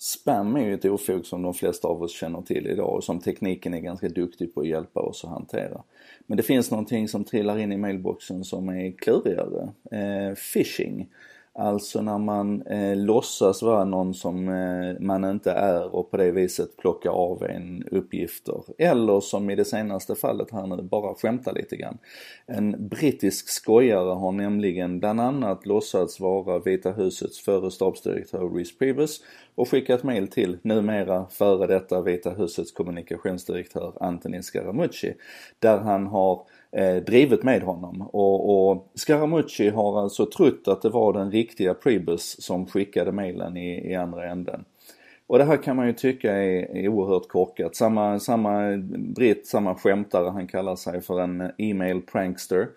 Spam är ju ett ofog som de flesta av oss känner till idag och som tekniken är ganska duktig på att hjälpa oss att hantera. Men det finns någonting som trillar in i mailboxen som är klurigare. Eh, phishing. Alltså när man eh, låtsas vara någon som eh, man inte är och på det viset plocka av en uppgifter. Eller som i det senaste fallet här nu, bara skämta lite grann. En brittisk skojare har nämligen bland annat låtsats vara Vita husets förre stabsdirektör Rhys Priebus och skickat mail till numera före detta Vita husets kommunikationsdirektör Antonin Scaramucci. Där han har eh, drivit med honom. Och, och Scaramucci har alltså trott att det var den riktiga Priebus som skickade mailen i, i andra änden. Och det här kan man ju tycka är, är oerhört korkat. Samma, samma britt, samma skämtare, han kallar sig för en e-mail prankster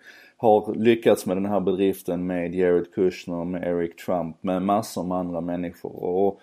har lyckats med den här bedriften med Jared Kushner, med Eric Trump, med massor med andra människor. Och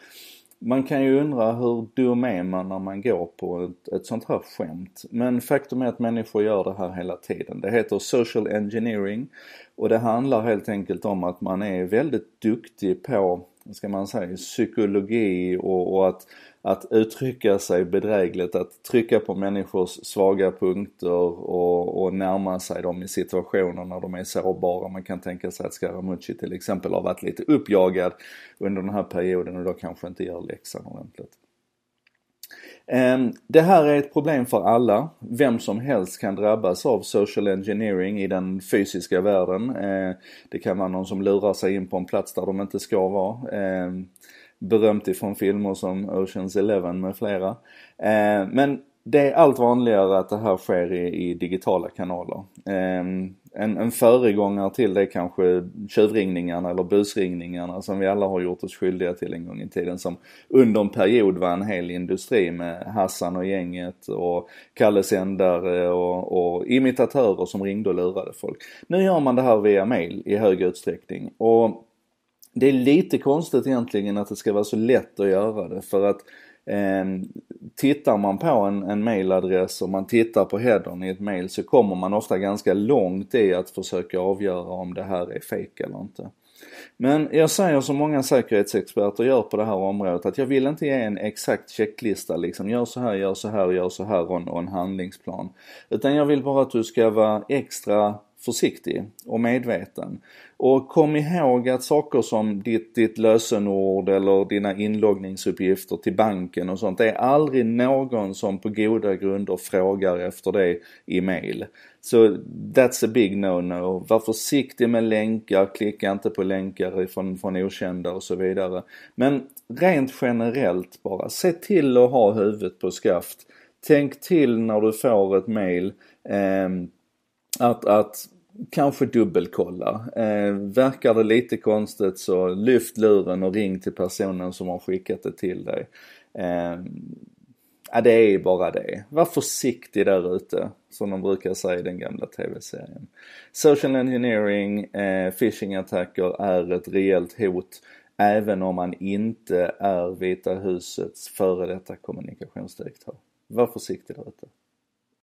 man kan ju undra hur dum är man när man går på ett, ett sånt här skämt. Men faktum är att människor gör det här hela tiden. Det heter social engineering och det handlar helt enkelt om att man är väldigt duktig på, ska man säga, psykologi och, och att att uttrycka sig bedrägligt, att trycka på människors svaga punkter och, och närma sig dem i situationer när de är sårbara. Man kan tänka sig att Scaramucci till exempel har varit lite uppjagad under den här perioden och då kanske inte gör läxan ordentligt. Ehm, det här är ett problem för alla. Vem som helst kan drabbas av social engineering i den fysiska världen. Ehm, det kan vara någon som lurar sig in på en plats där de inte ska vara. Ehm, berömt ifrån filmer som Oceans Eleven med flera. Men det är allt vanligare att det här sker i digitala kanaler. En, en föregångare till det är kanske tjuvringningarna eller busringningarna som vi alla har gjort oss skyldiga till en gång i tiden som under en period var en hel industri med Hassan och gänget och Kalle Sändare och, och imitatörer som ringde och lurade folk. Nu gör man det här via mail i hög utsträckning och det är lite konstigt egentligen att det ska vara så lätt att göra det för att eh, tittar man på en, en mailadress och man tittar på headern i ett mail så kommer man ofta ganska långt i att försöka avgöra om det här är fake eller inte. Men jag säger som många säkerhetsexperter gör på det här området att jag vill inte ge en exakt checklista liksom gör så här, gör så här, gör så här och en, och en handlingsplan. Utan jag vill bara att du ska vara extra försiktig och medveten. Och kom ihåg att saker som ditt, ditt lösenord eller dina inloggningsuppgifter till banken och sånt, det är aldrig någon som på goda grunder frågar efter det i mail. Så that's a big no-no. Var försiktig med länkar, klicka inte på länkar från, från okända och så vidare. Men rent generellt bara, se till att ha huvudet på skaft. Tänk till när du får ett mail. Eh, att, att kanske dubbelkolla. Eh, verkar det lite konstigt så lyft luren och ring till personen som har skickat det till dig. Eh, ja, det är bara det. Var försiktig där ute, som de brukar säga i den gamla tv-serien. Social engineering, eh, phishing-attacker är ett reellt hot även om man inte är Vita husets före detta kommunikationsdirektör. Var försiktig där ute.